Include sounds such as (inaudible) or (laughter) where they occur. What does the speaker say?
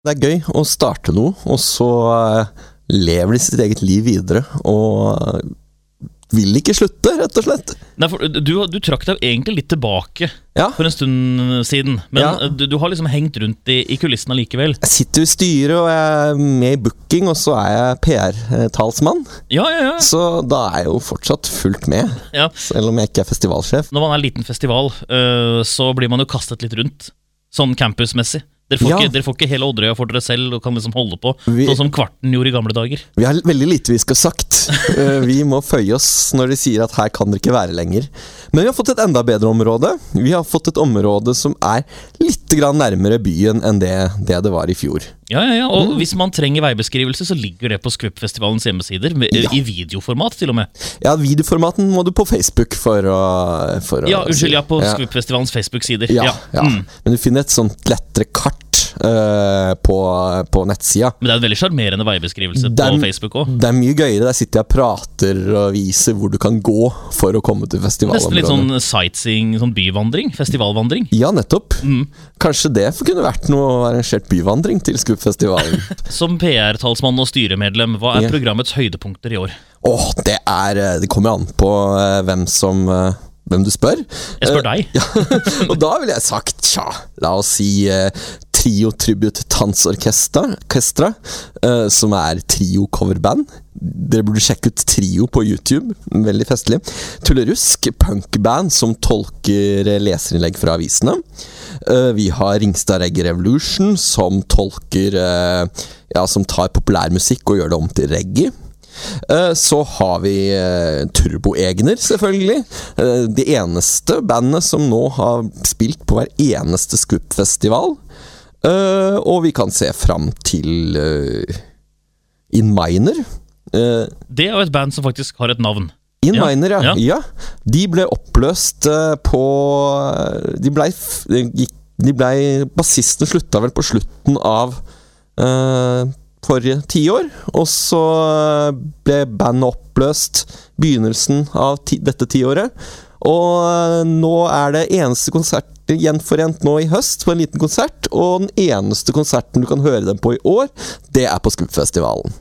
Det er gøy å starte noe, og så eh, lever de sitt eget liv videre. Og eh, vil ikke slutte, rett og slett. Nei, for du, du trakk deg egentlig litt tilbake Ja. for en stund siden. Men Ja. du, du har liksom hengt rundt i, i kulissene likevel. Jeg sitter i styret, og jeg er med i booking, og så er jeg PR-talsmann. Ja, ja, ja. Så da er jeg jo fortsatt fullt med, ja. selv om jeg ikke er festivalsjef. Når man er liten festival, så blir man jo kastet litt rundt. Sånn campusmessig. Dere får, Ja. ikke, dere får ikke hele Odderøya for dere selv og kan liksom holde på. Vi- Sånn som Kvarten gjorde i gamle dager. Vi har veldig lite vi skal ha sagt. (laughs) Eh, Vi må føye oss når de sier at her kan dere ikke være lenger. Men vi har fått et enda bedre område. Vi har fått et område som er litt grann nærmere byen enn det det, det var i fjor. Ja, ja, ja. Mm. Og hvis man trenger veibeskrivelse, så ligger det på Skvupp-festivalens hjemmesider. Ja. I videoformat, til og med. Ja, videoformaten må du på Facebook for å, for å Ja, unnskyld, ja, på Ja. Skvupp-festivalens Facebook-sider. Ja, ja. Mm. Men du finner et sånt lettere kart eh, på, på nettsida. Men det er en veldig sjarmerende veibeskrivelse på Facebook òg. Det er mye gøyere. Der sitter jeg og prater og viser hvor du kan gå for å komme til Nesten litt sånn sightseeing, sånn byvandring. Festivalvandring. Ja, nettopp. Mm. Kanskje det kunne vært noe arrangert byvandring til Skuppfestivalen. (laughs) Som PR-talsmann og styremedlem, hva er programmets høydepunkter i år? Åh, det er eh, Det kommer an på eh, hvem som Hvem du spør. Jeg spør deg. (laughs) Ja, (laughs) og da ville jeg sagt tja, la oss si Trio Tribute Tansorkestra, orkestra, eh, som er trio-coverband. Dere burde sjekke ut Trio på YouTube. Veldig festlig. Tullerusk, punkband som tolker leserinnlegg fra avisene. Uh, vi har Ringstad Reggae Revolution, som tolker uh, Ja, som tar populærmusikk og gjør det om til reggae. Så har vi Turboegner, selvfølgelig. Det eneste bandet som nå har spilt på hver eneste Skup-festival. Eh, Og vi kan se fram til uh, In Miner. Uh, Det er jo et band som faktisk har et navn. In Ja, Miner, ja. ja. ja. De ble oppløst eh, på De blei De ble, Bassisten slutta vel på slutten av eh, forrige tiår. Og så eh, ble bandet oppløst begynnelsen av ti, dette tiåret. Og eh, nå er det eneste konsert gjenforent nå i høst på en liten konsert. Og den eneste konserten du kan høre dem på i år, det er på Skuppfestivalen.